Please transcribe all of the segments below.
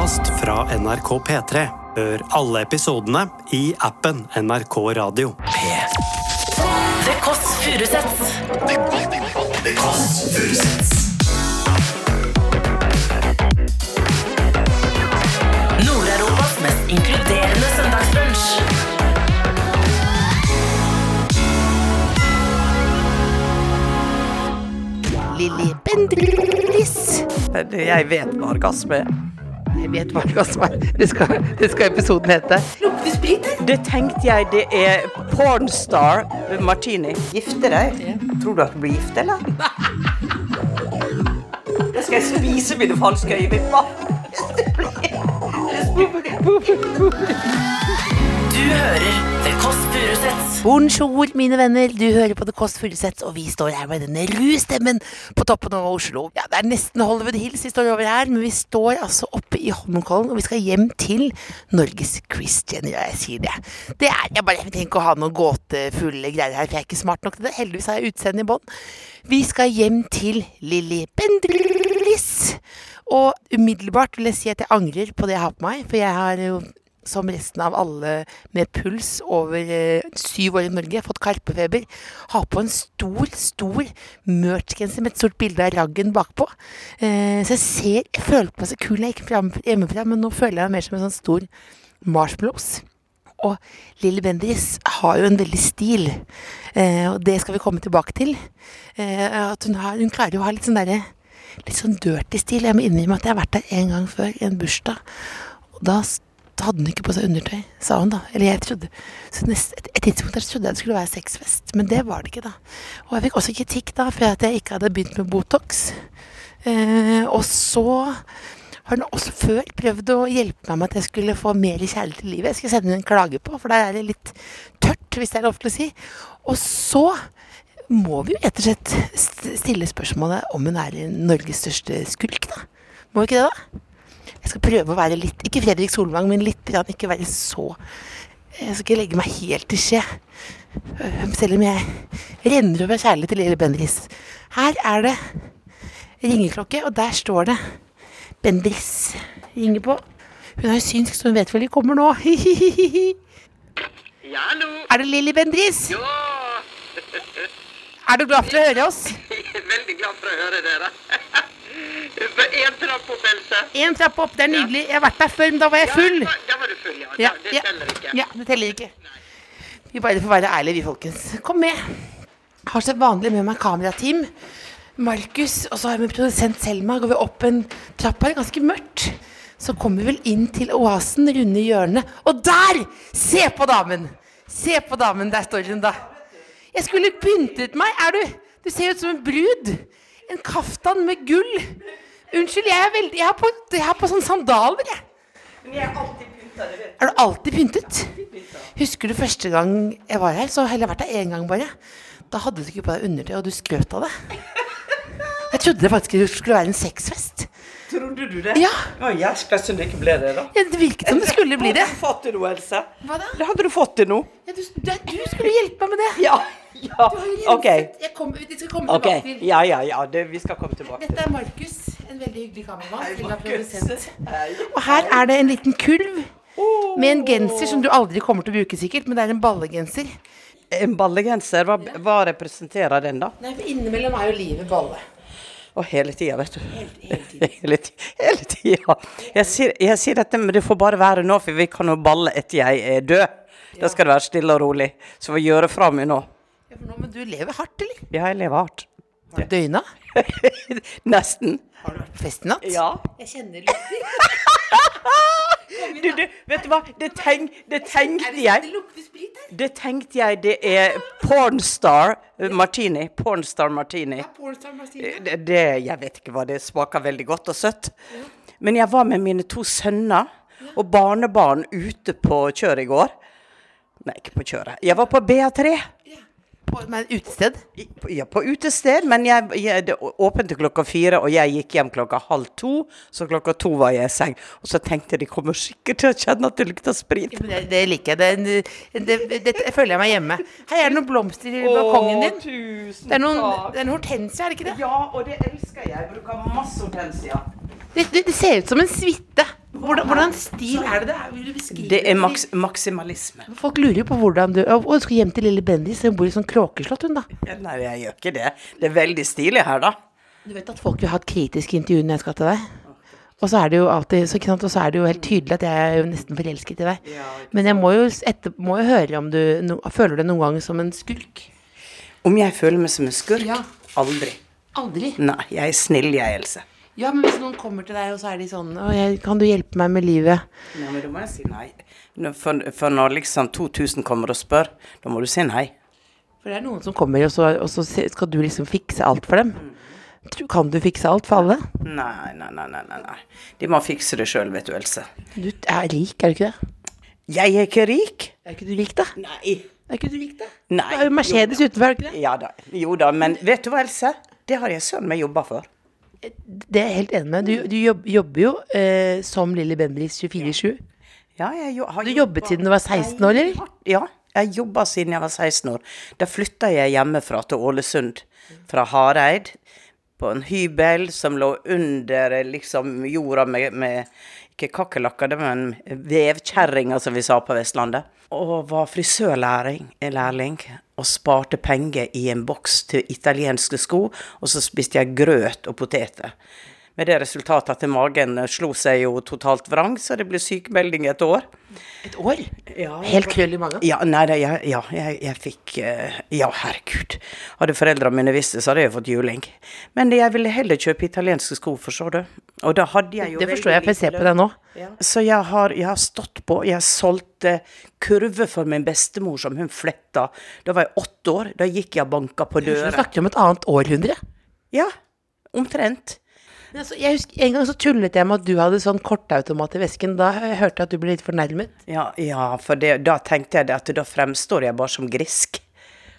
podkast fra NRK P3. Hør alle episodene i appen NRK Radio. The Kåss Furuseths. Nord-Europas mest inkluderende søndagsbrunsj. Lilly Bendriss. Jeg vet hva orgasme er. Jeg vet hva. Det skal, det skal episoden hete. Lukter sprit her? Det tenkte jeg det er pornstar martini. Gifte deg? Tror du at du blir gift, eller? Da skal jeg spise mine falske øyevipper. Du hører The Kåss Furuseths. Bonjour, mine venner. Du hører på The Kåss Furuseths, og vi står her med denne ru stemmen på toppen av Oslo. Ja, Det er nesten Hollywood Hills vi står over her, men vi står altså oppe i Holmenkollen, og vi skal hjem til Norges Christian. Ja, jeg sier det. Det er, Jeg bare trenger ikke å ha noen gåtefulle greier her, for jeg er ikke smart nok til det. Heldigvis har jeg utseendet i bånn. Vi skal hjem til Lilly Bendriss. Og umiddelbart vil jeg si at jeg angrer på det jeg har på meg, for jeg har jo som resten av alle med puls over eh, syv år i Norge, fått karpefeber, har på en stor, stor merch-genser med et stort bilde av raggen bakpå. Eh, så jeg ser, jeg føler på meg så kul jeg gikk hjemmefra, men nå føler jeg meg mer som en sånn stor marshmallows. Og Lilly Bendriss har jo en veldig stil, eh, og det skal vi komme tilbake til. At hun, har, hun klarer jo å ha litt sånn derre litt sånn dirty stil. Jeg må innrømme at jeg har vært der en gang før, i en bursdag. Og da s- hadde hun ikke på seg undertøy, sa hun da. Eller jeg trodde Så nest, et, et tidspunkt der så trodde jeg det skulle være sexfest, men det var det ikke da. Og jeg fikk også kritikk da for at jeg ikke hadde begynt med Botox. Eh, og så har hun også før prøvd å hjelpe meg med at jeg skulle få mer kjærlighet i livet. Jeg skulle sende henne en klage på, for der er det litt tørt, hvis det er lov til å si. Og så må vi jo rett og slett stille spørsmålet om hun er Norges største skulk, da. Må vi ikke det, da? Jeg skal prøve å være litt Ikke Fredrik Solvang, men litt ikke være så Jeg skal ikke legge meg helt til skje. Selv om jeg renner over kjærlighet til lille Bendris. Her er det ringeklokke, og der står det Bendris Ringer på. Hun er jo synsk, så hun vet vel de kommer nå. Ja, hallo. Er det Lilly Bendris? Ja, Er du glad for å høre oss? veldig glad for å høre dere. En trapp opp, Else. En trapp opp, det er nydelig. Jeg har vært der før, men da var jeg full. Ja, Da var du full, ja. Ja, Det teller ikke. Ja, det teller ikke. Vi bare får være ærlige, vi, folkens. Kom med. Jeg har som vanlig med meg kamerateam. Markus, og så har jeg med produsent Selma. Går vi opp en trapp her, ganske mørkt. Så kommer vi vel inn til oasen, runde hjørnet. Og der! Se på damen! Se på damen, der står hun, da. Jeg skulle pyntet meg. Er du Du ser ut som en brud. En kaftan med gull. Unnskyld, jeg er veldig Jeg er på, jeg har på sånn sandaler, jeg. Er du alltid pyntet? Husker du første gang jeg var her? Så har jeg vært her én gang bare. Da hadde du ikke på deg undertøy, og du skrøt av det. Jeg trodde det faktisk skulle være en sexfest. Trodde du det? Ja, Å, skal synd det ikke ble det, da. ja, Det virket som det skulle bli det. Hadde du fått det nå, Else? Hva da? Hadde du fått det nå? Ja, du, du, du skulle hjelpe meg med det. Ja. ja. OK. Jeg kom, vi skal komme tilbake til. Ja, ja, ja. Det, vi skal komme tilbake til Dette er Markus, en veldig hyggelig kameramann. Og her er det en liten kulv med en genser som du aldri kommer til å bruke sikkert, men det er en ballegenser. En ballegenser, hva, hva representerer den, da? Nei, for innimellom er jo livet balle. Og hele tida, vet du. Hele, tida. Jeg, jeg sier dette, men det får bare være nå, for vi kan jo balle etter jeg er død. Da skal det være stille og rolig. Så vi gjør det fra meg nå. Ja, for nå, men du lever hardt, eller? Ja, jeg lever hardt. Har du døgna? Nesten. Har du vært på fest? Ja. Jeg kjenner lukter. Du, du, vet du hva? Det, tenk, det tenkte jeg. Det lukter sprit her. Det tenkte jeg det er pornstar martini. Pornstar martini. Pornstar martini. Det, det, jeg vet ikke hva det smaker veldig godt og søtt. Men jeg var med mine to sønner og barnebarn ute på kjøret i går. Nei, ikke på kjøret. Jeg var på BA3. På et utested. I- Ja, på utested, men jeg, jeg, det åpnet klokka fire, og jeg gikk hjem klokka halv to. Så klokka to var jeg i seng. Og så tenkte jeg de kommer sikkert til å kjenne at det lukter sprit. Ja, det, det liker jeg. Det, det, det, det, føler jeg meg hjemme. Her er det noen blomster i balkongen din. tusen Det er noen, det er en hortensia, er det ikke det? Ja, og det elsker jeg. Jeg bruker masse hortensia. Det, det, det ser ut som en suite. Hvordan, hvordan stil er det det er? Det er maks maksimalisme. Folk lurer jo på hvordan du Å, du skal hjem til lille Bendis, hun bor i sånn kråkeslott, hun da. Ja, Nei, jeg gjør ikke det. Det er veldig stilig her, da. Du vet at folk vil ha et kritisk intervju når jeg skal til deg? Og så er det jo alltid så, ikke sant? Og så er det jo helt tydelig at jeg er jo nesten forelsket i deg. Men jeg må jo, etter, må jo høre om du no, føler deg noen gang som en skurk. Om jeg føler meg som en skurk? Ja. Aldri. Aldri. Nei, jeg er snill, jeg, Else. Ja, men hvis noen kommer til deg, og så er de sånn jeg, kan du hjelpe meg med livet? Nei, men da må jeg si nei. For, for når liksom 2000 kommer og spør, da må du si nei. For det er noen som kommer, og så, og så skal du liksom fikse alt for dem. Tro- Kan du fikse alt for alle? Nei, nei, nei, nei, nei. nei. De må fikse det sjøl, vet du, Else. Du er rik, er du ikke det? Jeg er ikke rik. Er ikke du rik, da? Nei. Er ikke du rik, da? Nei. Du har jo Mercedes utenfor, er du ikke det? Ja da. Jo da, men vet du hva, Else? Det har jeg søren meg jobba for. Det er jeg helt enig med. Du, du jobb, jobber jo eh, som Lilly Bendriss 24-7. Ja, jeg jo, har Du jobbet siden du var 16 år, eller? Ja, jeg jobba siden jeg var 16 år. Da flytta jeg hjemmefra til Ålesund. Fra Hareid. På en hybel som lå under eh, liksom jorda med, med ikke kakerlakker, det var en vevkjerringer, som vi sa på Vestlandet. Og var frisørlærling lærling, og sparte penger i en boks til italienske sko. Og så spiste jeg grøt og poteter. Med det resultatet at magen slo seg jo totalt vrang, så det ble sykemelding et år. Et år? Ja, Helt krøll i magen? ja, nei, det, jeg, ja, jeg, jeg fikk eh, Ja, herregud. Hadde foreldrene mine visst det, så hadde jeg fått juling. Men jeg ville heller kjøpe italienske sko, forstår du. Og da hadde jeg jo Det forstår jeg, for jeg ser på deg nå. Så jeg har, jeg har stått på. Jeg solgte kurver for min bestemor som hun fletta. Da var jeg åtte år. Da gikk jeg og banka på døra. Du snakker om et annet århundre. Ja, omtrent. Altså, jeg husker, En gang så tullet jeg med at du hadde sånn kortautomat i vesken. Da hørte jeg at du ble litt fornærmet. Ja, ja for det, da tenkte jeg det at da fremstår jeg bare som grisk.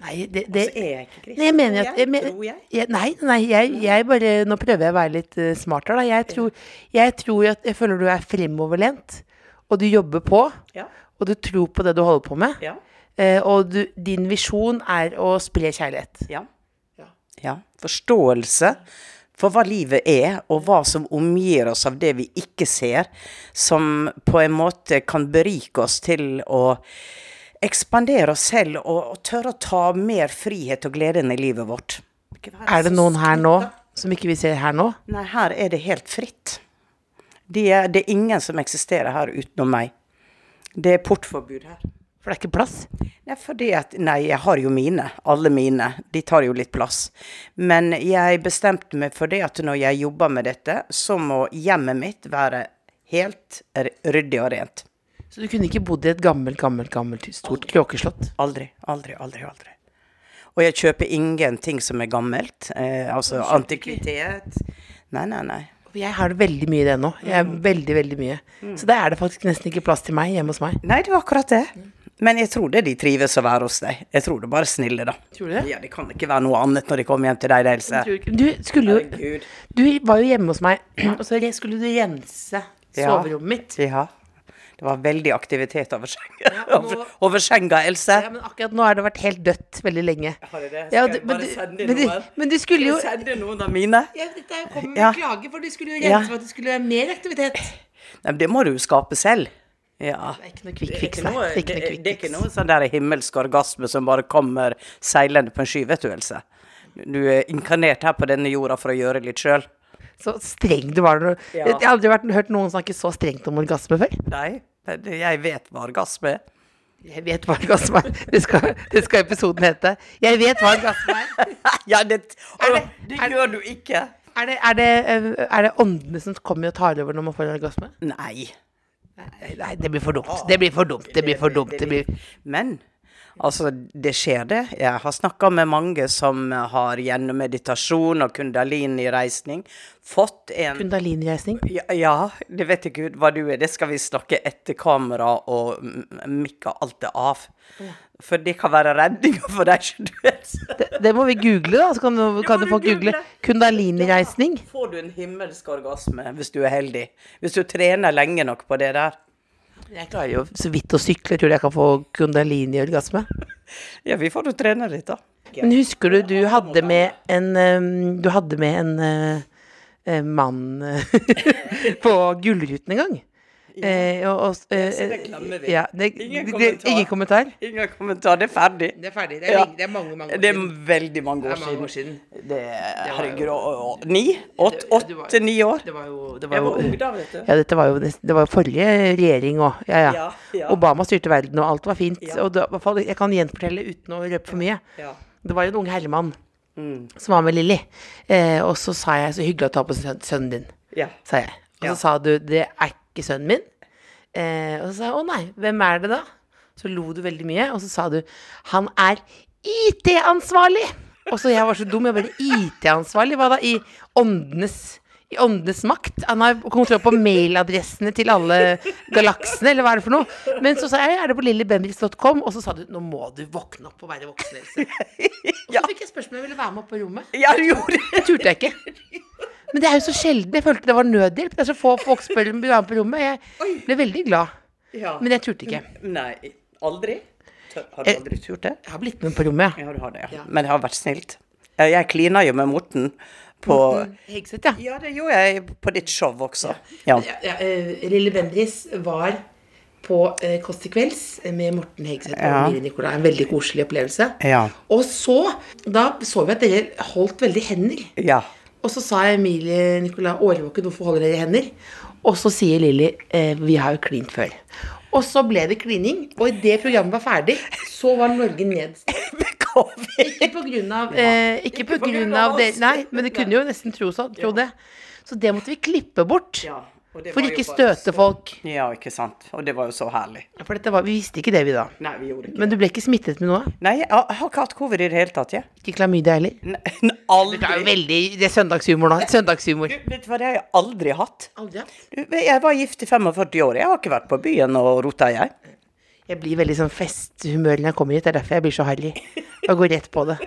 Nei, det, det altså, er jeg ikke grisk. Nei, jeg mener at jeg, men- Tror jeg. jeg, Nei, nei, jeg, jeg bare Nå prøver jeg å være litt uh, smart her, da. Jeg tror, jeg tror at Jeg føler du er fremoverlent, og du jobber på, Ja. og du tror på det du holder på med. Ja. Uh, og du, din visjon er å spre kjærlighet. Ja. ja. Forståelse for hva livet er, og hva som omgir oss av det vi ikke ser, som på en måte kan berike oss til å ekspandere oss selv og, og tørre å ta mer frihet og glede inn i livet vårt. Er det noen her nå som ikke vi ser her nå? Nei, her er det helt fritt. De er, det er ingen som eksisterer her utenom meg. Det er portforbud her. For det er ikke plass. Nei, fordi at Nei, jeg har jo mine. Alle mine. De tar jo litt plass. Men jeg bestemte meg for det at når jeg jobber med dette, så må hjemmet mitt være helt ryddig og rent. Så du kunne ikke bodd i et gammelt, gammelt, gammelt stort kråkeslott? Aldri, aldri, aldri. aldri. Og jeg kjøper ingenting som er gammelt. Eh, altså antikvitet. Nei, nei, nei. Jeg har det veldig mye i det nå. Jeg er veldig, veldig mye. Så da er det faktisk nesten ikke plass til meg hjemme hos meg. Nei, det var akkurat det. Men jeg tror det de trives å være hos deg. Jeg tror det er bare snille, da. Tror du det? Ja, Det kan ikke være noe annet når de kommer hjem til deg, Else. Du skulle jo Du var jo hjemme hos meg, og så skulle du rense soverommet mitt. Ja. Det var veldig aktivitet over senga. Ja, nå- over, senga, Else. Ja, men akkurat nå har det vært helt dødt veldig lenge. Har det det? Ja, Skal du, jeg men, bare du, sende men, du, noen? men du skulle jo Skal jeg sende noen av mine? ja, Dette er kommer med Ja. klage, for du skulle jo Ja. rense for at det skulle være mer aktivitet. Nei, men det må du jo skape selv. Ja. Det er ikke noe Det det, det er ikke sånn der himmelsk orgasme som bare kommer seilende på en sky, vet du, er inkarnert her på denne jorda for å gjøre litt sjøl. Så streng du var. Ja. Jeg har aldri vært, hørt noen snakke så strengt om orgasme før. Nei, jeg vet hva orgasme er. Jeg vet hva orgasme er. Det skal, det skal episoden hete. Jeg vet hva orgasme er. Ja, det, Er det- det er- gjør du ikke. Er det, er, det, eh, er det åndene som kommer og tar over når man får orgasme? Nei. Nei, det blir for dumt. Det blir for dumt. Det blir for dumt. Det blir Men altså, det skjer det. Jeg har snakka med mange som har gjennom meditasjon og kundalini-reisning fått en kundalinireisning. ja, ja, det vet ikke hva du er. Det skal vi snakke etter kamera og mikke alt det av. For det kan være redninga for deg, du. Det, det må vi google, da. Så kan, du- kan du folk google google. kundalinireisning. Får du en himmelsk orgasme hvis du er heldig. Hvis du trener lenge nok på det der. Jeg klarer jo så vidt å sykle. Tror du jeg kan få kundalini-orgasme? Ja, vi får jo trene litt, da. Men husker du du hadde med en Du hadde med en eh, mann eh, på Gullruten en gang? Eh, og, og, eh, vi. Ja, det, Ingen det, kommentar. ingen kommentar? Ingen kommentar, det er ferdig. Det er ferdig. Det er Ja. det er mange, mange år siden. Det er veldig mange år mange år siden. Det er, var herregud, jo- og- og- ni? Åtte-ni år? Det var jo, det var Jeg var ung da, vet du. Ja, dette var jo, det var jo forrige regjering òg. Ja, ja. Ja, ja. Obama styrte verden, og alt var fint. Ja. Og det, i hvert fall, jeg kan gjenfortelle uten å røpe for mye. Ja. Det var jo en ung herremann Mm. som var med Lilly. Eh, og så sa jeg 'så hyggelig å ta på sønnen din', Ja. sa jeg. Og så Ja. sa du 'det er ikke sønnen min'. Eh, og så sa jeg 'å nei, hvem er det da?' Så lo du veldig mye, og så sa du 'han er IT-ansvarlig'. Og så jeg var så dum, jeg bare IT-ansvarlig, hva da? I åndenes i åndenes makt. Han har kontroll på mailadressene til alle galaksene, eller hva er det for noe? Men så sa jeg er det på lillybendriss.com, og så sa du nå må du våkne opp og være voksen, Else. Og så fikk jeg spørsmål om jeg ville være med opp på rommet. Ja, du gjorde det. Det turte jeg ikke. Men det er jo så sjelden. Jeg følte det var nødhjelp. Det er så få folk spør om på rommet. Jeg ble veldig glad. Ja. Men jeg turte ikke. Nei, aldri? Har du aldri turt det? Jeg har blitt med på rommet, ja. Ja, du har det, ja. Men det har vært snilt. Jeg klina jo med Morten på Hegseth, ja. Ja, det gjorde jeg på ditt show også. Ja. eh, Lille Bendris var på eh, Kåss til kvelds med Morten Hegseth og. Miri Nicolai. En veldig koselig opplevelse. Ja. Og så, da så vi at dere holdt veldig hender. ja. Og så sa Emilie Nicolai Årvåken, hvorfor holder dere hender? Og så sier Lilly, eh, vi har jo klint før. Og så ble det klining, og idet programmet var ferdig, så var Norge nedstengt. Ikke på grunn av, eh, ikke på grunn av det, Nei, men det kunne jo nesten tro, så, tro det. Så det måtte vi klippe bort. Ja, For ikke støte folk. Ja, ikke sant. Og det var jo så herlig. For dette var, vi visste ikke det, vi da. Nei, vi gjorde ikke Men du ble ikke smittet med noe? Nei, jeg har ikke hatt covid i det hele tatt, Ja. Ikke klamydia heller? Nei, Det er jo veldig Det er søndagshumor nå. Søndagshumor. Du, vet du hva, det har jeg aldri hatt. Aldri hatt. Du, Jeg var gift i 45 år. Jeg har ikke vært på byen og rota, jeg. Jeg blir veldig sånn festhumør når jeg kommer hit. Det er derfor jeg blir så harry. Og går rett på det.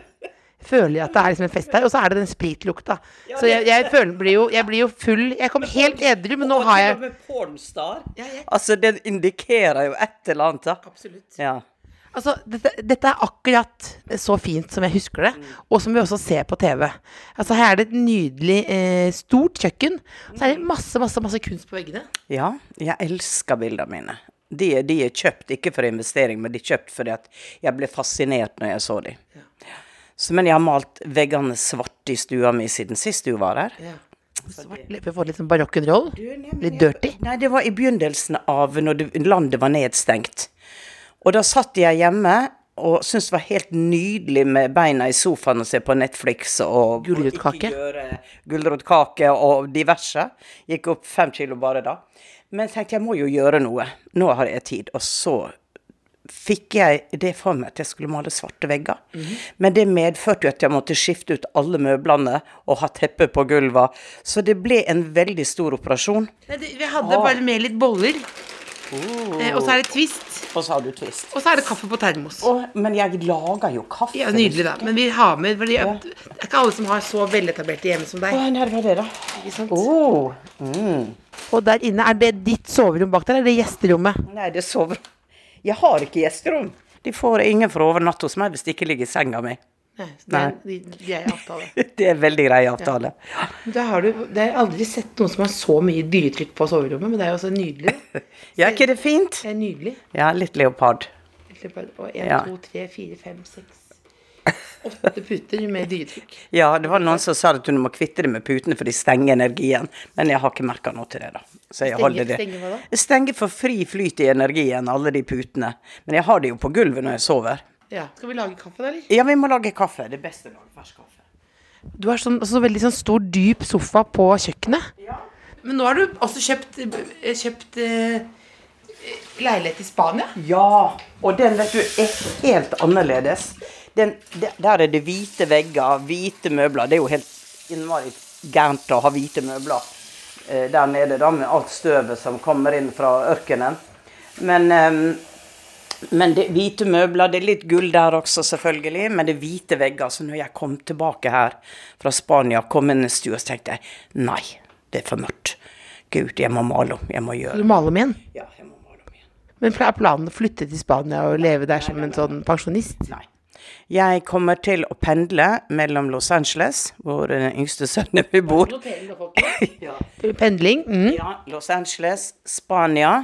Føler jeg at det er liksom en fest her. Og så er det den spritlukta. Så jeg, jeg føler blir jo, jeg blir jo full Jeg kommer helt edru, men nå har jeg. Ja, ja. Altså, den indikerer jo et eller annet, da. Absolutt. Ja. Altså, dette, dette er akkurat så fint som jeg husker det, og som vi også ser på TV. Altså, her er det et nydelig, eh, stort kjøkken. Så er det masse, masse, masse kunst på veggene. ja, jeg elsker bildene mine. De, de er kjøpt ikke for investering, men de er kjøpt fordi at jeg ble fascinert når jeg så dem. Så, men jeg har malt veggene svarte i stua mi siden sist du var her. Ja. Svart leppe får litt sånn barock'n'roll. Litt dirty. Nei, det var i begynnelsen av når det, landet var nedstengt. Og da satt jeg hjemme og syntes det var helt nydelig med beina i sofaen og se på Netflix og Gulrotkake. Gulrotkake og diverse. Gikk opp fem kilo bare da. Men tenkte jeg må jo gjøre noe. Nå har jeg tid. Og så fikk jeg det for meg at jeg skulle male svarte vegger. Men det medførte jo at jeg måtte skifte ut alle møblene og ha teppe på gulvet. Så det ble en veldig stor operasjon. Nei, det, vi hadde bare med litt boller. Eh, og så er det twist. Og så har du twist. Og så er det kaffe på termos. Å, men jeg lager jo kaffe. Ja, Nydelig, da. Men vi har med fordi Det er ikke alle som har så veletablerte hjemme som deg. Å, nei, det var det, da. Ikke sant? Å, mm. Og der inne, er det ditt soverom bak der, eller er det gjesterommet? Nei, det sover Jeg har ikke gjesterom. De får ingen for å overnatte hos meg hvis de ikke ligger i senga mi. Nei, det er i avtale. Det er veldig grei avtale. Da har du, det har aldri sett noen som har så mye dyretrykk på soverommet, men det er jo også nydelig. Ja, ikke det fint? Det er nydelig. Ja, litt leopard. Og én, Ja. to, tre, fire, fem, seks Åtte puter med dyretrykk. Ja, det var noen som sa at du må kvitte deg med putene for de stenger energien. Men jeg har ikke merka noe til det, da. Så jeg stenger, det. Stenger hva da? Jeg stenger for fri flyt i energien, alle de putene. Men jeg har det jo på gulvet når jeg sover. Ja. Skal vi lage kaffe, da, eller? Ja, vi må lage kaffe. Det beste å lage fersk kaffe. Du har sånn, så veldig sånn stor, dyp sofa på kjøkkenet. Ja. Men nå har du også kjøpt, eh, kjøpt eh, leilighet i Spania. Ja, og den vet du er helt annerledes. Den, der er det hvite vegger, hvite møbler. Det er jo helt innmari gærent å ha hvite møbler eh, der nede, da, med alt støvet som kommer inn fra ørkenen. Men, eh, men det hvite møbler, det er litt gull der også, selvfølgelig, men det er hvite vegger. Så når jeg kom tilbake her fra Spania, kom inn i stua, så tenkte jeg nei, det er for mørkt. Gud, jeg må male om. Jeg må gjøre du male om igjen? Ja, jeg må male om igjen. Men er planen å flytte til Spania og leve der som en sånn pensjonist? Nei. Jeg kommer til å pendle mellom Los Angeles, hvor den yngste sønnen min bor. Pendling. Mm. Ja, Los Angeles, Spania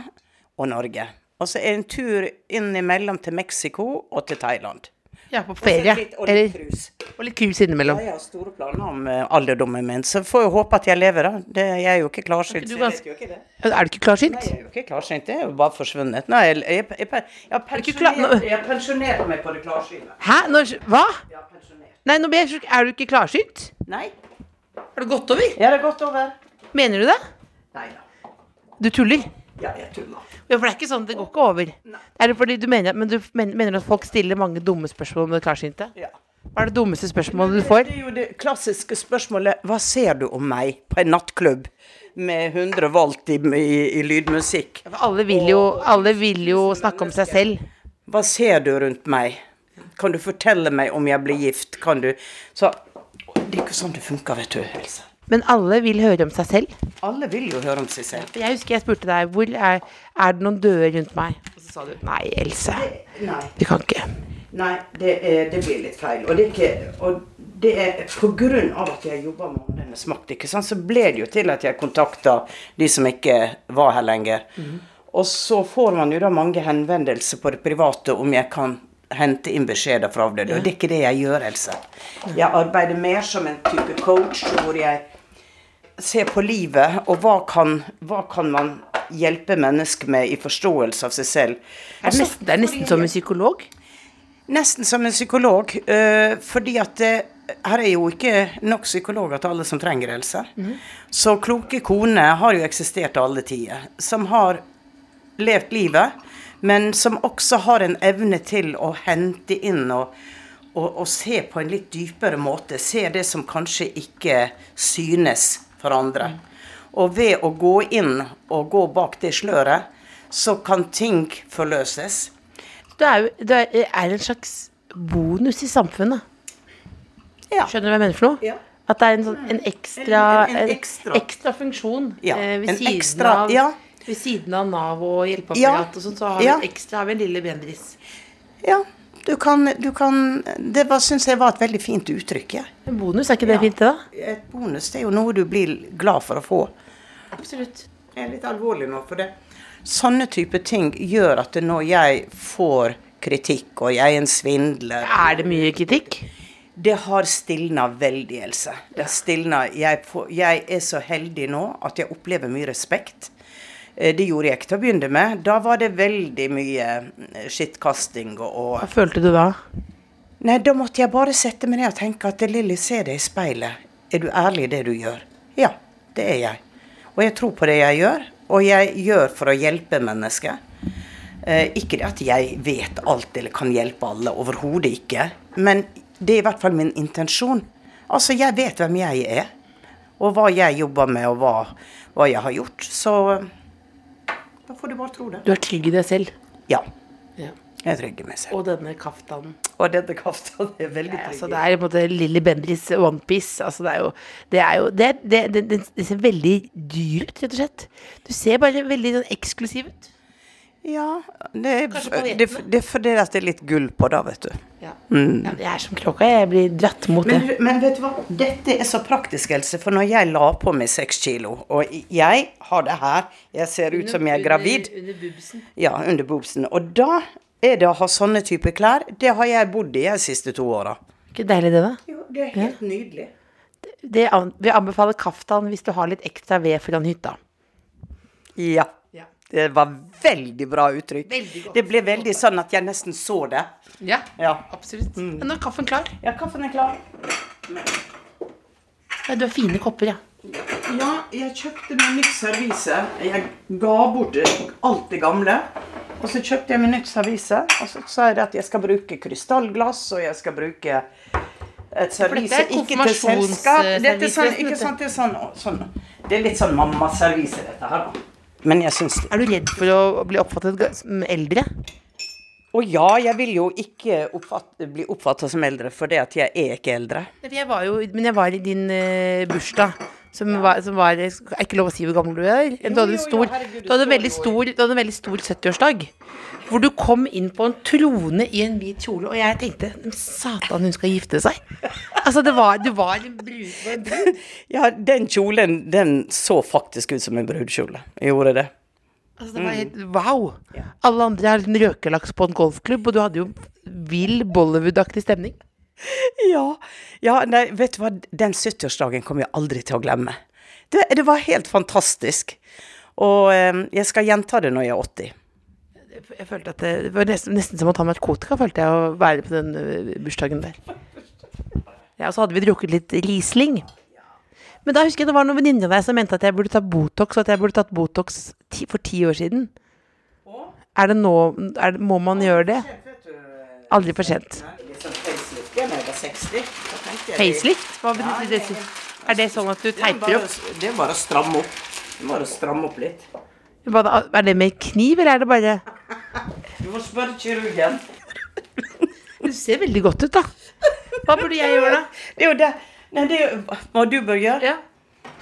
og Norge. Og så er det en tur innimellom til Mexico og til Thailand. Ja, på ferie. Litt, og litt krus cruise. og litt cruise innimellom. Ja, jeg har store planer om eh, alderdommen min, så får jeg håpe at jeg lever, da. Det, jeg er jo ikke klarsynt. du ganske... jo ikke. Er du ikke klarsynt? Nei, jeg er jo ikke klarsynt. Det er jo bare forsvunnet. Nei, jeg, jeg, jeg, jeg, pensjonert, jeg har pensjonert meg på det klarsynet. Hæ? Når, hva? Pensjonert. Nei, nå ble jeg Er du ikke klarsynt? Nei, Har det gått over? Ja, det har gått over. Mener du det? Nei da. Du tuller? Ja, jeg tulla. Ja, for det er ikke sånn, det går ikke over. Er det fordi du mener, men du men- mener at folk stiller mange dumme spørsmål om det klarsynte? Ja. Hva er det dummeste spørsmålet du får? Det er jo det klassiske spørsmålet Hva ser du om meg på en nattklubb med 100 volt i, i, i lydmusikk? For alle vil jo, alle vil jo snakke om seg selv. Hva ser du rundt meg? Kan du fortelle meg om jeg blir gift? Kan du Så det er ikke sånn det funker, vet du, Else. Men alle vil høre om seg selv. Alle vil jo høre om seg selv. Jeg husker jeg spurte deg hvor er, er det noen døde rundt meg. Og så sa du nei, Else. Nei. Du kan ikke. Nei, det, det blir litt feil. Og det er ikke og det er av at jeg jobba med Åndenes makt, ikke sant, så ble det jo til at jeg kontakta de som ikke var her lenger. Og så får man jo da mange henvendelser på det private om jeg kan hente inn beskjeder fra avdøde. Og det er ikke det jeg gjør, Else. Jeg arbeider mer som en type coach hvor jeg ser på livet, og hva kan, hva kan man hjelpe mennesker med i forståelse av seg selv. Er det, nesten, det er nesten som en psykolog. Nesten som en psykolog, øh, fordi at det, her er jo ikke nok psykologer til alle som trenger helse. Så kloke koner har jo eksistert alle tider, som har levd livet, men som også har en evne til å hente inn og, og, og se på en litt dypere måte. Se det som kanskje ikke synes for andre. Og ved å gå inn og gå bak det sløret, så kan ting forløses. Du er jo du er, en slags bonus i samfunnet. Ja. Skjønner du hva jeg mener for noe? Ja. At det er en, sånn, en, ekstra, En- en- ekstra. ekstra funksjon Ja, eh, ved, en siden ekstra- av, ja. ved siden av Nav og hjelpeapparat og sånn, så har vi ekstra har vi en lille bendris. Ja, du kan, du kan Det syns jeg var et veldig fint uttrykk. Ja. En bonus, er ikke det Ja. fint, da? Et bonus det er jo noe du blir glad for å få. Absolutt. Jeg er litt alvorlig nå for det. Sånne type ting gjør at når jeg får kritikk, og jeg er en svindler Er det mye kritikk? Det har stilna veldig, Else. Det har stilna. Jeg, jeg er så heldig nå at jeg opplever mye respekt. Eh, Det gjorde jeg ikke til å begynne med. Da var det veldig mye eh, skittkasting og, og Hva følte du da? Nei, da måtte jeg bare sette meg ned og tenke at Lilly, se deg i speilet. Er du ærlig i det du gjør? Ja, det er jeg. Og jeg tror på det jeg gjør, og jeg gjør for å hjelpe mennesker. Eh, ikke det at jeg vet alt eller kan hjelpe alle, overhodet ikke. Men det er i hvert fall min intensjon. Altså, jeg vet hvem jeg er, og hva jeg jobber med, og hva, hva jeg har gjort. Så da får du bare tro det. Du er trygg i deg selv. Ja. Ja. Jeg er trygg i meg selv. Og denne kaftanen. Og denne kaftanen er veldig trygg. trygg. altså, det er på en måte Lilly Bendriss onepiece. Altså, det er jo Det, er jo, det, det, det, det, det ser veldig dyr ut, rett og slett. Du ser bare veldig sånn eksklusiv ut. Ja, det er, det, det er fordi det er litt gull på da, vet du. Ja. Ja, jeg er som kråka. Jeg blir dratt mot Men, det. men vet du hva, dette er så praktisk, Else, for når jeg la på meg seks kilo, og jeg har det her, jeg ser ut som jeg er gravid, Under, under bubsen. ja, under boobsen, og da er det å ha sånne typer klær, det har jeg bodd i de siste to åra. Ikke deilig, det, da? Jo, det er helt nydelig. Det det, vi anbefaler kaftan hvis du har litt ekstra ved foran hytta. Ja. Ja. Det var veldig bra uttrykk. Veldig godt. Det ble veldig sånn at jeg nesten så det. Ja, Ja. absolutt. Men nå er kaffen klar. Ja, kaffen er klar. Ja, du har fine kopper, ja. Ja, jeg kjøpte meg nytt servise. Jeg ga bort alt det gamle. Og så kjøpte jeg meg nytt servise, og så sa jeg at jeg skal bruke krystallglass, og jeg skal bruke et servise er ikke til selskap. Dette er sånn, ikke sant, det er sånn, sånn Det er litt sånn mammaservise, dette her, da. Men jeg syns Er du redd for å bli oppfattet som eldre? Og ja, jeg vil jo ikke oppfatte, bli oppfatta som eldre, for det at jeg er ikke eldre. Jeg var jo, men jeg var i din uh, bursdag Som var, som var Er ikke lov å si hvor gammel du er? Du hadde en jo, jo, stor, du hadde en veldig stor, du hadde en veldig stor 70-årsdag. Hvor du kom inn på en trone i en hvit kjole, og jeg tenkte Satan, hun skal gifte seg. Altså, det var, du var en brud. Ja, den kjolen, den så faktisk ut som en brudekjole. Gjorde det. Altså, det var helt wow. Alle andre har en røkelaks på en golfklubb, og du hadde jo vill Bollywood-aktig stemning. Ja, ja nei, vet du hva, den 70-årsdagen kommer jeg aldri til å glemme. Det, det var helt fantastisk. Og eh, jeg skal gjenta det når jeg er 80. Jeg følte at det, var nesten, nesten som å ta narkotika, følte jeg, å være på den bursdagen der. Ja, og så hadde vi drukket litt Riesling. Men da husker jeg det var noen venninner av deg som mente at jeg burde ta Botox, og at jeg burde tatt Botox ti, for ti år siden. Er det nå er det, Må man gjøre det? Aldri for sent. Facelift? Hva betyr det? Er det sånn at du teiper opp? Det er bare å stramme opp. Det er bare å stramme opp litt. Er det med kniv, eller er det bare Du må spørre kirurgen. Du ser veldig godt ut, da. Hva burde jeg gjøre, da? Det er jo det. Nei, det er jo hva du bør gjøre. Ja.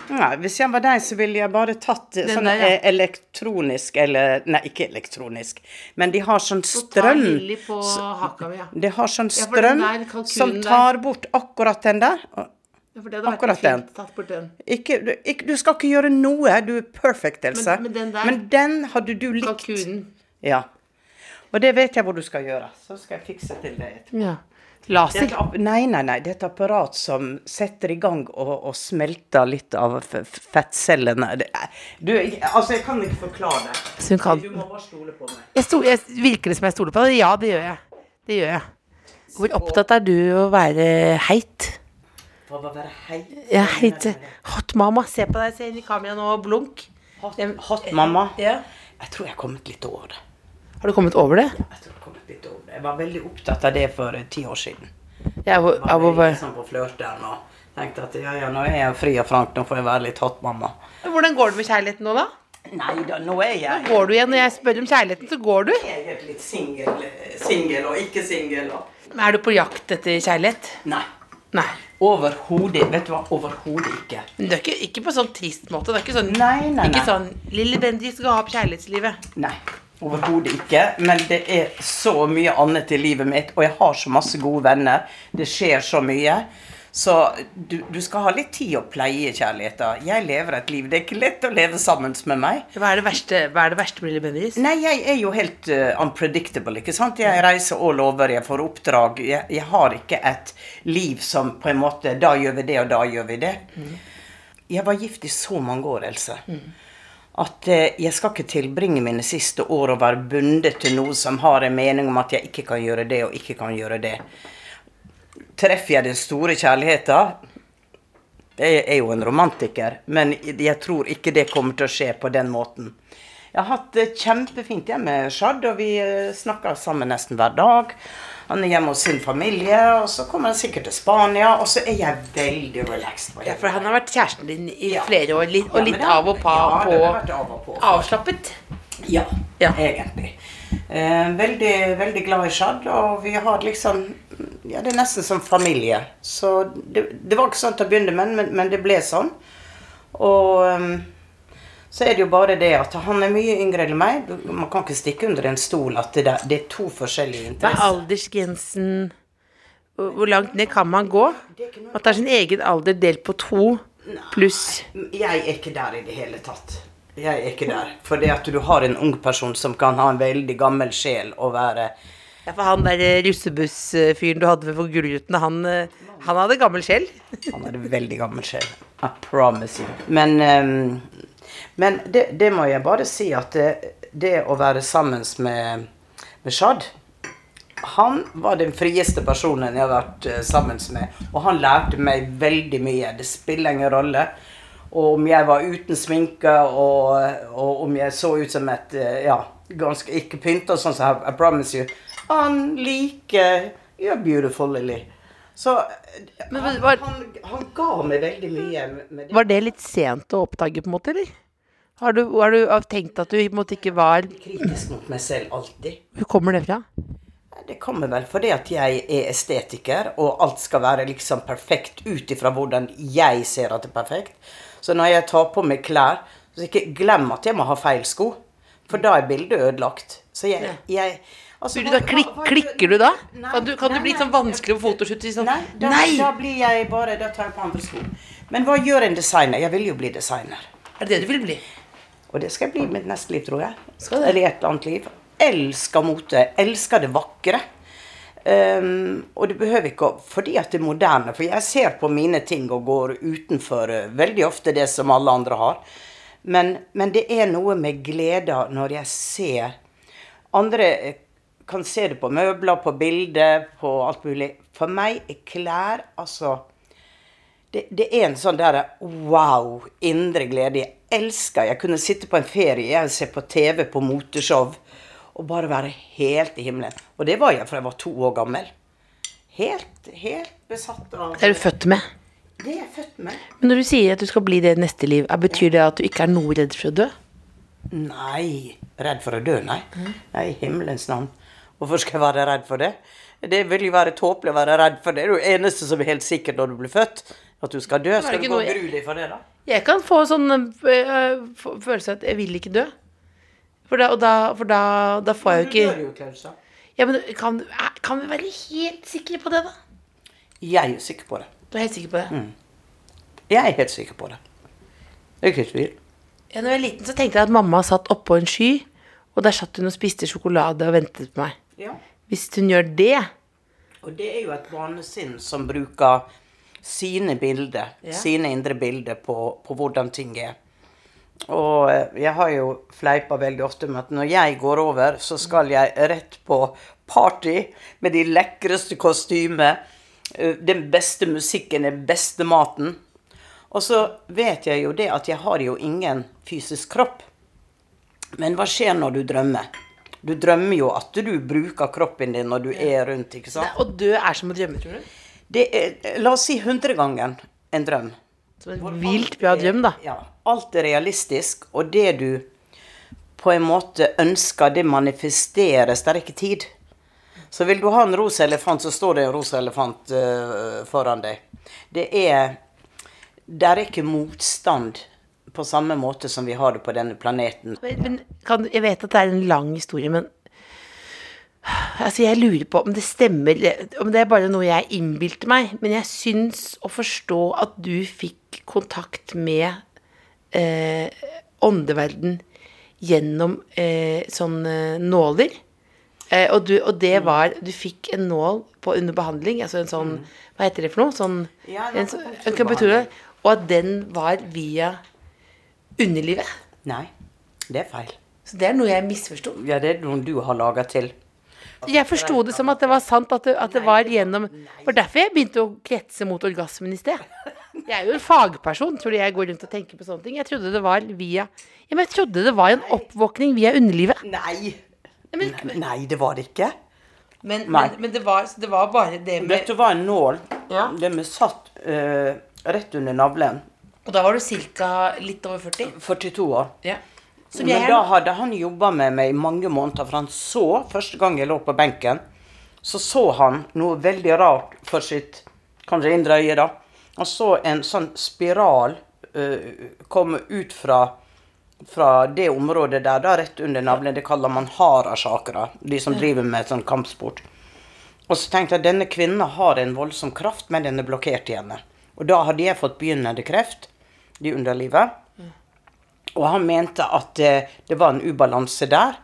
Nei, hvis jeg var deg, så ville jeg bare tatt Den sånn der, ja. eh, elektronisk eller Nei, ikke elektronisk, men de har sånn strøm. På haka mi, ja. De har sånn strøm ja, som der. tar bort akkurat den der. Ja, Akkurat den. tatt bort den. Ikke, du, ikke, du skal ikke gjøre noe, du er perfect, Else. men den der- Men den hadde du likt. Kalkunen. Ja. Og det vet jeg hvor du skal gjøre. Så skal jeg fikse til det. Ja. Det er Laser. nei, nei, nei. Det er et apparat som setter i gang og, og smelter litt av fettcellene. Er- du, altså, jeg kan ikke forklare det. Så hun kan Du må bare stole på meg. jeg sto, jeg, Virker det som jeg stoler på deg? Ja, det gjør jeg. Det gjør jeg. Hvor opptatt er du å være heit? Hva å være heit. Ja, heit. Hot mama. Se på deg, se inn i kameraet nå og blunk. Hot, hot mamma. Ja. Jeg tror jeg har kommet litt over det. Har du kommet over det? Jeg tror jeg har kommet litt over det. Jeg var veldig opptatt av det for eh, ti år siden. Av, Jeg var veldig sånn på flørten og tenkte at ja, ja, nå er jeg fri og frank, nå får jeg være litt hot mamma. Hvordan går det med kjærligheten nå, da? Nei da, nå er jeg Går du igjen når jeg spør om kjærligheten, så går du? Jeg er litt singel, singel og ikke singel. og- Er du på jakt etter kjærlighet? Nei. Nei. Overhodet. Vet du hva? Overhodet ikke. Men det er ikke, ikke på sånn trist måte. Det er ikke sånn, Nei, nei, nei. ikke sånn 'Lille Bendriss ga opp kjærlighetslivet'. Nei. Overhodet ikke. Men det er så mye annet i livet mitt, og jeg har så masse gode venner. Det skjer så mye. Så du, du skal ha litt tid å pleie kjærligheten. Jeg lever et liv. Det er ikke lett å leve sammen med meg. Hva er det verste, hva er det verste med Lille? Nei, jeg er jo helt uh, unpredictable, ikke sant? Jeg reiser all over, jeg får oppdrag. Jeg, jeg har ikke et liv som på en måte Da gjør vi det, og da gjør vi det. Jeg var gift i så mange år, Else. At eh, jeg skal ikke tilbringe mine siste år og være bundet til noe som har en mening om at jeg ikke kan gjøre det og ikke kan gjøre det. Treffer jeg den store kjærligheten Jeg er jo en romantiker, men jeg tror ikke det kommer til å skje på den måten. Jeg har hatt det kjempefint hjemme med Shad, og vi eh, snakker sammen nesten hver dag. Han er hjemme hos sin familie, og så kommer han sikkert til Spania, og så er jeg veldig relaxed. Ja, for han har vært kjæresten din i Ja. flere år, litt, og litt ja, av og på, ja, på av og på. avslappet. Ja, Ja. egentlig. Eh, veldig, veldig glad i Shad, og vi har liksom Ja, det er nesten som familie. Så det, det var ikke sånn til å begynne med, men, men det ble sånn. Og ehm, så er det jo bare det at han er mye yngre enn meg. Man kan ikke stikke under en stol at det, der, det er to forskjellige interesser. Hva er aldersgrensen? Hvor langt ned kan man gå? At det er sin egen alder delt på to pluss Jeg er ikke der i det hele tatt. Jeg er ikke der. For det at du har en ung person som kan ha en veldig gammel sjel og være Ja, for han der eh, russebussfyren du hadde for Gullruten, han, eh, han hadde gammel sjel. Han hadde veldig gammel sjel. I promise you. Men, ehm, men det, det må jeg bare si at det, det å være sammen med, med Shad Han var den frieste personen jeg har vært eh, sammen med. Og han lærte meg veldig mye. Det spiller ingen rolle. Og om jeg var uten sminke, og, og om jeg så ut som et eh, Ja, ganske ikke pynta sånn som I, I promise you. Han liker You're beautiful, Lily. Så han, var- han, han ga meg veldig mye med det. Var det litt sent å oppdage, på en måte, eller? Har du, har du tenkt at du måtte ikke var kritisk mot meg selv alltid. Hvor kommer det fra? Det kommer vel fordi at jeg er estetiker, og alt skal være liksom perfekt ut ifra hvordan jeg ser at det er perfekt. Så når jeg tar på meg klær, så ikke glem at jeg må ha feil sko. For da er bildet ødelagt. Så jeg, jeg altså, du da klik, klikker du da? Nei, Kan du, kan nei, du bli sånn vanskelig på fotoshoot? Sånn, Nei, da, Nei! da blir jeg bare Da tar jeg på andre sko. Men hva gjør en designer? Jeg vil jo bli designer. Er det det du vil bli? Og det skal jeg bli mitt neste liv, tror jeg. Skal det? Eller et eller annet liv. Elsker mote. Elsker det vakre. Um, og det behøver ikke å Fordi at det er moderne. For jeg ser på mine ting og går utenfor uh, veldig ofte det som alle andre har. Men, men det er noe med glede når jeg ser Andre eh, kan se det på møbler, på bilder, på alt mulig. For meg er klær altså det, det er en sånn der wow, indre glede. Jeg elsker Jeg kunne sitte på en ferie og se på TV på moteshow og bare være helt i himmelen. Og det var jeg fra jeg var to år gammel. Helt, helt besatt av Det er du født med. Det er jeg født med. Men når du sier at du skal bli det i neste liv, betyr det at du ikke er noe redd for å dø? Nei. Redd for å dø, nei. Nei, i himmelens navn. Hvorfor skal jeg være redd for det? Det vil jo være tåpelig å være redd for det. Det er det eneste som er helt sikkert når du blir født. At du skal dø. Skal du gå noe og grue deg for det, da? Jeg kan få sånn øh, følelse av at jeg vil ikke dø. For da, og da, for da, da får jeg jo Du ikke dør jo, Klaus, da. ja, men kan, kan vi være helt sikre på det, da? Jeg er sikker på det. Du er helt sikker på det? Mm. Jeg er helt sikker på det. Det er ikke tvil. Ja, når jeg var liten, så tenkte jeg at mamma satt oppå en sky, og der satt hun og spiste sjokolade og ventet på meg. Ja. Hvis hun gjør det Og det er jo et vanesinn som bruker sine bilder, Ja. sine indre bilder på, på hvordan ting er. Og eh, jeg har jo fleipa veldig ofte med at når jeg går over, så skal jeg rett på party med de lekreste kostymer, eh, den beste musikken, den beste maten. Og så vet jeg jo det at jeg har jo ingen fysisk kropp. Men hva skjer når du drømmer? Du drømmer jo at du bruker kroppen din når du er rundt, ikke sant? Og dø er som å drømme, tror du? Det er, la oss si hundregangen en drøm. Som en vilt bra drøm, da. Ja. Alt er realistisk, og det du på en måte ønsker, det manifesteres. Det er ikke tid. Så vil du ha en rosa elefant, så står det en rosa elefant uh, foran deg. Det er Det er ikke motstand på samme måte som vi har det på denne planeten. Men kan, jeg vet at det er en lang historie, men Altså, jeg lurer på om det stemmer Om det er bare noe jeg innbilte meg. Men jeg syns å forstå at du fikk kontakt med eh, åndeverden gjennom eh, sånne nåler. Eh, og, du, og det var Du fikk en nål på under behandling, altså en sånn Hva heter det for noe? Sånn, Ja, en, en sånn- akupunkturbehandling. Og at den var via underlivet. Nei, det er feil. Så det er noe jeg misforsto. Ja, det er noe du har laga til. Jeg forsto det som at det var sant, at det, at det var gjennom For derfor jeg begynte å kretse mot orgasmen i sted. Jeg er jo en fagperson, tror du jeg går rundt og tenker på sånne ting. Jeg trodde det var via Ja, men jeg trodde det var en oppvåkning via underlivet. Nei! Men, Nei, det var det ikke. men, men, men det, var, det var bare det med Dette var en nål Ja. Den er satt uh, rett under navlen. Og da var du ca. litt over 40? 42 år. Ja. Men jeg da hadde han jobba med meg i mange måneder, for han så Første gang jeg lå på benken, så så han noe veldig rart for sitt kanskje indre øye, da. Han så en sånn spiral uh, komme ut fra fra det området der, da, rett under navlen. Det kaller man harasakra, de som driver med sånn kampsport. Og så tenkte jeg denne kvinnen har en voldsom kraft, men den er blokkert i henne. Og da hadde jeg fått begynnende kreft i underlivet. Og han mente at det, det var en ubalanse der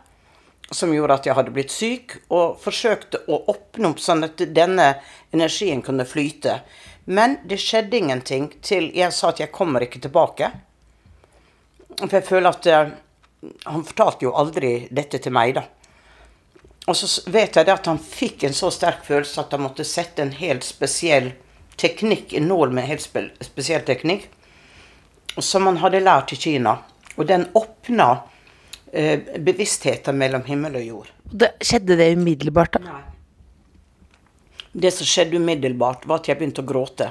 som gjorde at jeg hadde blitt syk, og forsøkte å åpne opp sånn at denne energien kunne flyte. Men det skjedde ingenting til jeg sa at jeg kommer ikke tilbake. For jeg føler at uh, Han fortalte jo aldri dette til meg, da. Og så vet jeg at han fikk en så sterk følelse at han måtte sette en helt spesiell teknikk, en nål med en helt spe spesiell teknikk, som han hadde lært i Kina. Og den åpna eh, bevisstheten mellom himmel og jord. det, Skjedde det umiddelbart, da? Nei. Det som skjedde umiddelbart, var at jeg begynte å gråte.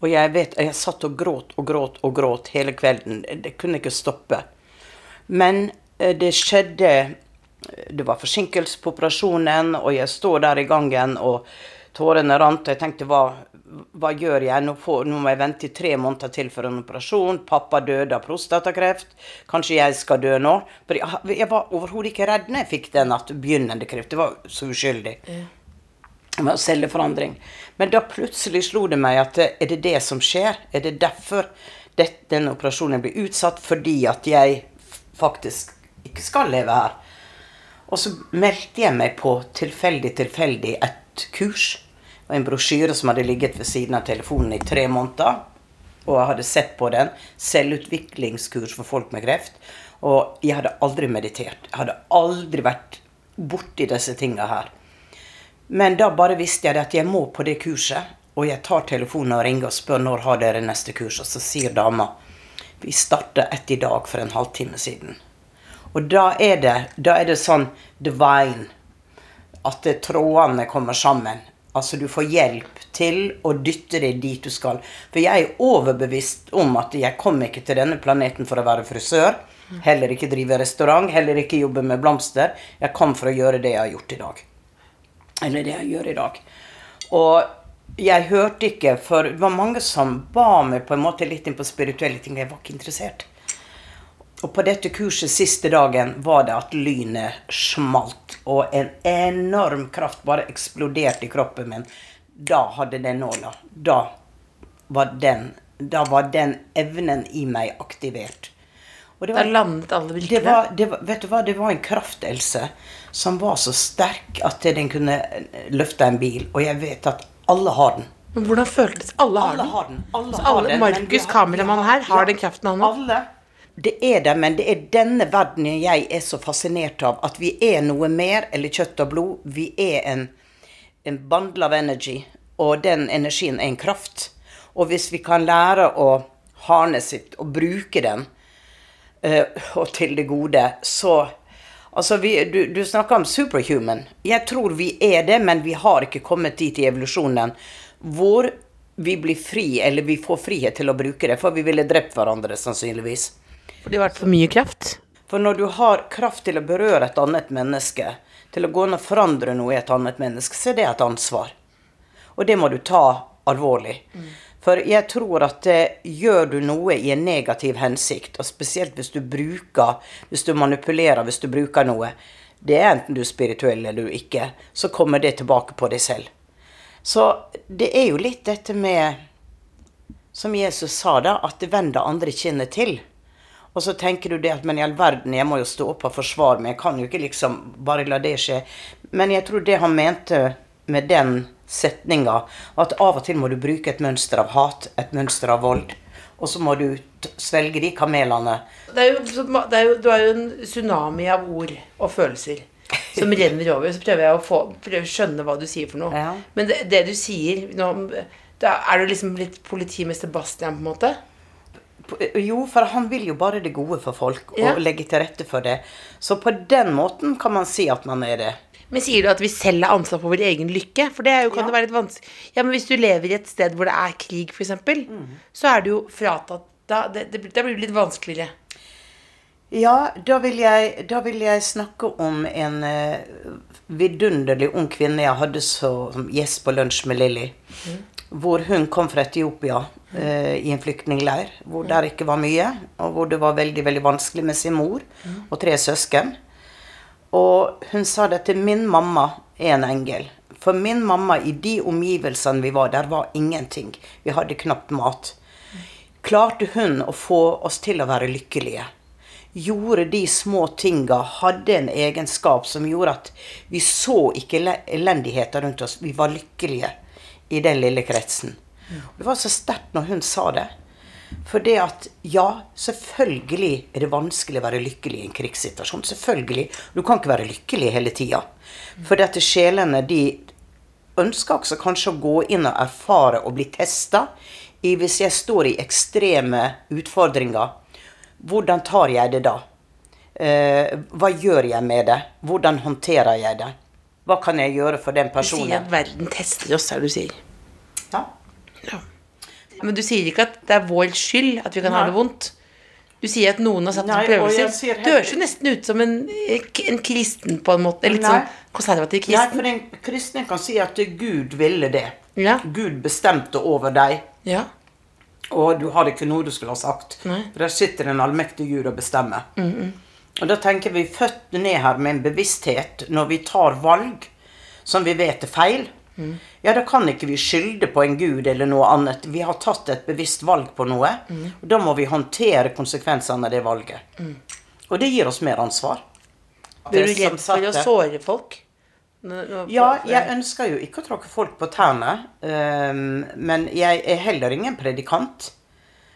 Og jeg vet, jeg satt og gråt og gråt og gråt hele kvelden. Det kunne ikke stoppe. Men eh, det skjedde Det var forsinkelse på operasjonen, og jeg står der i gangen og Tårene rant, og jeg tenkte hva, hva gjør jeg? Nå, får, nå må jeg vente i tre måneder til for en operasjon. Pappa døde av prostatakreft. Kanskje jeg skal dø nå? For jeg, jeg var overhodet ikke redd når jeg fikk den at begynnende kreft. Det var så uskyldig. Med celleforandring. Men da plutselig slo det meg at eh, er det det som skjer? Er det derfor det, denne operasjonen blir utsatt? Fordi at jeg faktisk ikke skal leve her? Og så meldte jeg meg på tilfeldig, tilfeldig et kurs. Og en brosjyre som hadde ligget ved siden av telefonen i tre måneder. Og jeg hadde sett på den. Selvutviklingskurs for folk med kreft. Og jeg hadde aldri meditert. Jeg hadde aldri vært borti disse tinga her. Men da bare visste jeg at jeg må på det kurset. Og jeg tar telefonen og ringer og spør når har dere neste kurs. Og så sier dama vi starta ett i dag for en halvtime siden. Og da er det, da er det sånn divine. At trådene kommer sammen. Altså du får hjelp til å dytte deg dit du skal. For jeg er overbevist om at jeg kom ikke til denne planeten for å være frisør. Heller ikke drive restaurant, heller ikke jobbe med blomster. Jeg kom for å gjøre det jeg har gjort i dag. Eller det jeg gjør i dag. Og jeg hørte ikke, for det var mange som ba meg på en måte litt inn på spirituelle ting. Jeg var ikke interessert. Og på dette kurset siste dagen var det at lynet smalt, og en enorm kraft bare eksploderte i kroppen min. Da hadde den nåla. Da var den, da var den evnen i meg aktivert. Og det Da landet alle det var, det var, vet du hva, det var en kraft, Else, som var så sterk at den kunne løfte en bil. Og jeg vet at alle har den. Men hvordan føltes Alle har Alle den. har den. Alle Så har alle, Markus, kameramann her, har Ja, den kraften han har. Alle. Det er det, men det er denne verdenen jeg er så fascinert av. At vi er noe mer eller kjøtt og blod. Vi er en, en bundle of energy, og den energien er en kraft. Og hvis vi kan lære å harnesse sitt og bruke den, eh, og til det gode, så Altså, vi, du, du snakker om superhuman. Jeg tror vi er det, men vi har ikke kommet dit i evolusjonen hvor vi blir fri, eller vi får frihet til å bruke det, for vi ville drept hverandre, sannsynligvis. For det har vært for mye kraft. For når du har kraft til å berøre et annet menneske, til å gå inn og forandre noe i et annet menneske, så er det et ansvar. Og det må du ta alvorlig. For jeg tror at det, gjør du noe i en negativ hensikt, og spesielt hvis du bruker, hvis du manipulerer, hvis du bruker noe, det er enten du er spirituell eller du ikke, så kommer det tilbake på deg selv. Så det er jo litt dette med som Jesus sa da, at det vender andre kinnet til. Og så tenker du det at men i all verden, jeg må jo stå opp og forsvare meg, jeg kan jo ikke liksom bare la det skje. Men jeg tror det han mente med den setninga, at av og til må du bruke et mønster av hat, et mønster av vold. Og så må du svelge de kamelene. Det er jo, det er jo, du er jo en tsunami av ord og følelser som renner over. Så prøver jeg å få, prøver skjønne hva du sier for noe. Ja. Men det, det du sier nå, da Er du liksom litt politimester Bastian, på en måte? Jo, for han vil jo bare det gode for folk, og Ja. legge til rette for det. Så på den måten kan man si at man er det. Men sier du at vi selv har ansvar for vår egen lykke? For det jo, kan Ja. det være litt vanskelig Ja, men hvis du lever i et sted hvor det er krig, f.eks., eksempel så er du jo fratatt da, det, det, det, blir det litt vanskeligere. Ja, da vil jeg, da vil jeg snakke om en uh, vidunderlig ung kvinne jeg hadde så, som gjest på lunsj med Lilly. Hvor hun kom fra Etiopia eh, i en flyktningleir hvor der ikke var mye, og hvor det var veldig veldig vanskelig med sin mor og tre søsken. Og hun sa det til min mamma er en engel. For min mamma, i de omgivelsene vi var, der var ingenting. Vi hadde knapt mat. Klarte hun å få oss til å være lykkelige? Gjorde de små tinga, hadde en egenskap som gjorde at vi så ikke ele- elendigheter rundt oss. Vi var lykkelige i den lille kretsen. Og det var så sterkt når hun sa det. For det at ja, selvfølgelig er det vanskelig å være lykkelig i en krigssituasjon. Selvfølgelig. Du kan ikke være lykkelig hele tida. For dette sjelene, de ønsker også kanskje å gå inn og erfare og bli testa. Hvis jeg står i ekstreme utfordringer, hvordan tar jeg det da? Eh, hva gjør jeg med det? Hvordan håndterer jeg det? Hva kan jeg gjøre for den personen? Du sier at verden tester oss, er det du sier. Ja. Ja. Men du sier ikke at det er vår skyld at vi kan ha det vondt. Du sier at noen har satt Nei, jeg prøvelser. Du høres jo nesten ut som en, en kristen på en måte. Litt Nei. sånn konservativ Nei, for en kristen kan si at Gud ville det. Ja. Gud bestemte over deg. Ja. Og du har ikke noe du skulle ha sagt. Nei. For der sitter en allmektig Gud og bestemmer. Og da tenker vi født ned her med en bevissthet når vi tar valg som vi vet er feil. Ja, da kan ikke vi skylde på en gud eller noe annet. Vi har tatt et bevisst valg på noe. Og da må vi håndtere konsekvensene av det valget. Og det gir oss mer ansvar. Blir du redd for å såre folk? Ja, jeg ønsker jo ikke å tråkke folk på tærne. ehm, men jeg er heller ingen predikant.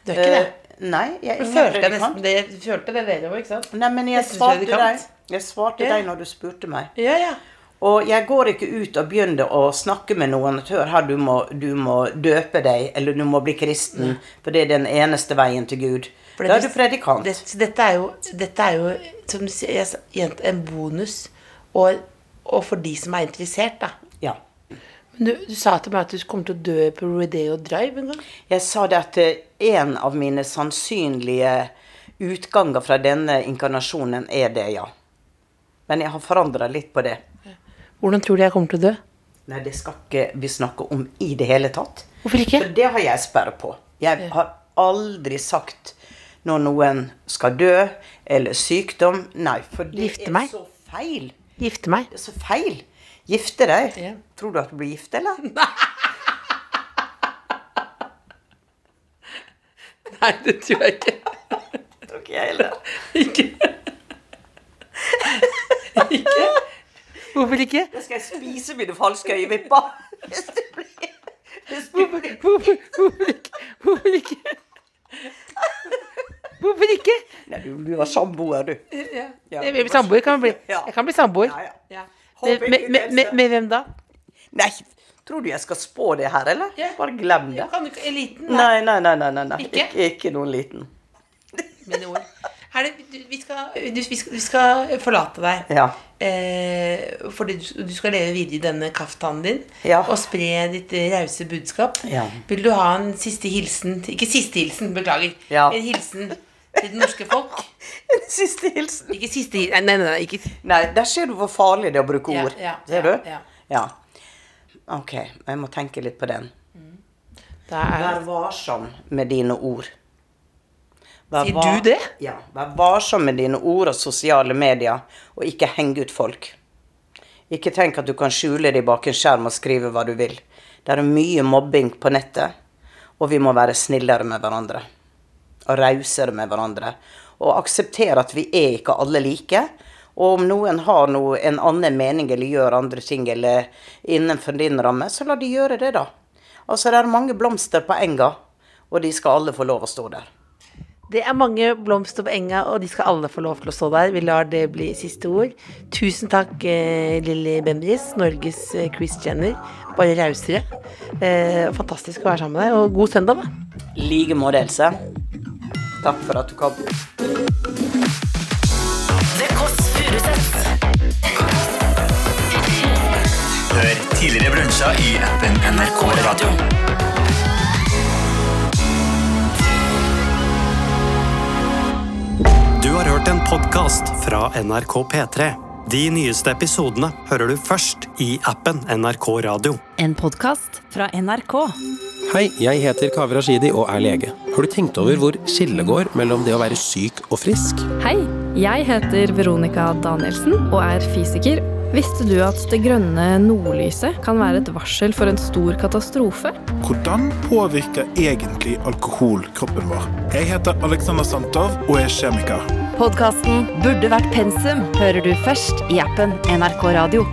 Du er ikke det? Eh, Nei, jeg er ingen følte predikant. det, du følte det dere òg, ikke sant? Nei, men jeg svarte deg. Jeg svarte Ja. deg når du spurte meg. Ja, ja. Og jeg går ikke ut og begynner å snakke med noen her, du må, du må døpe deg, eller du må bli kristen, for det er den eneste veien til Gud. For Da er du predikant. Det, dette er jo, dette er jo som du sier, en bonus. Og, og for de som er interessert, da. Ja. Men du, du sa til meg at du kommer til å dø på Rodeo Drive en gang. Jeg sa det at eh, en av mine sannsynlige utganger fra denne inkarnasjonen er det, ja. Men jeg har forandra litt på det. Hvordan tror du jeg kommer til å dø? Nei, det skal ikke vi snakke om i det hele tatt. Hvorfor ikke? For det har jeg sperre på. Jeg har aldri sagt når noen skal dø, eller sykdom. Nei, for det Gifte er meg? så feil. Gifte meg? Det er så feil. Gifte deg? Ja. Tror du at du blir gift, eller? Nei, det tror jeg ikke. Tror ikke jeg heller. Ikke. ikke? Hvorfor ikke? Da skal jeg spise mine falske øyevipper. Hvis det blir- hvis Hvorfor, hvorfor ikke? Hvorfor ikke? Hvorfor ikke? Nei, du, du var samboer, du. Ja. Ja. Samboer, kan man bli. Jeg kan bli samboer. Ja, ja. Ja. Med, med, med, med hvem da? Nei, tror du jeg skal spå det her, eller? Ja. Bare glem det. Kan du ikke En? Nei, nei, nei, nei, nei, nei. Ikke? Ikke, ikke noen liten. Mine ord. Her, er du, vi, skal, du, vi, skal, vi skal forlate deg. Ja. Eh, fordi du, du skal leve videre i denne kaftanen din Ja. og spre ditt eh, rause budskap. Ja. Vil du ha en siste hilsen Ikke siste hilsen, beklager. Ja. En hilsen til det norske folk. Siste hilsen. Ikke siste hilsen Nei, nei, nei. Ikke, Nei, der ser du hvor farlig det er å bruke ord. ja, ser du? ja. ja. Ok, jeg må tenke litt på den. Mm. er, Vær varsom med dine ord. Sier var, du det? Ja. Vær varsom med dine ord og sosiale medier, og ikke heng ut folk. Ikke tenk at du kan skjule deg bak en skjerm og skrive hva du vil. Det er mye mobbing på nettet, og vi må være snillere med hverandre. Og rausere med hverandre. Og akseptere at vi er ikke alle like. Og om noen har noe, en annen mening eller gjør andre ting eller innenfor din ramme, så la de gjøre det, da. Altså, det er mange blomster på enga, og de skal alle få lov å stå der. Det er mange blomster på enga, og de skal alle få lov til å stå der. Vi lar det bli siste ord. Tusen takk, eh, Lilly Bendriss, Norges eh, Chris Jenner. Bare rausere. Eh, fantastisk å være sammen med deg, og god søndag, da. I like måte, Else. Takk for at du kom. Kåss. Hør tidligere brunsjer i appen NRK Radio. Hørt en podkast fra NRK P3. De nyeste episodene hører du først i appen NRK Radio. En podkast fra NRK. Hei, jeg heter Kaveh Rashidi og er lege. Har du tenkt over hvor skillet går mellom det å være syk og frisk? Hei, jeg heter Veronica Danielsen og er fysiker. Visste du at det grønne nordlyset kan være et varsel for en stor katastrofe? Hvordan påvirker egentlig alkohol kroppen vår? Jeg heter Alexander Santov og er kjemiker. Podkasten Burde vært pensum hører du først i appen NRK Radio.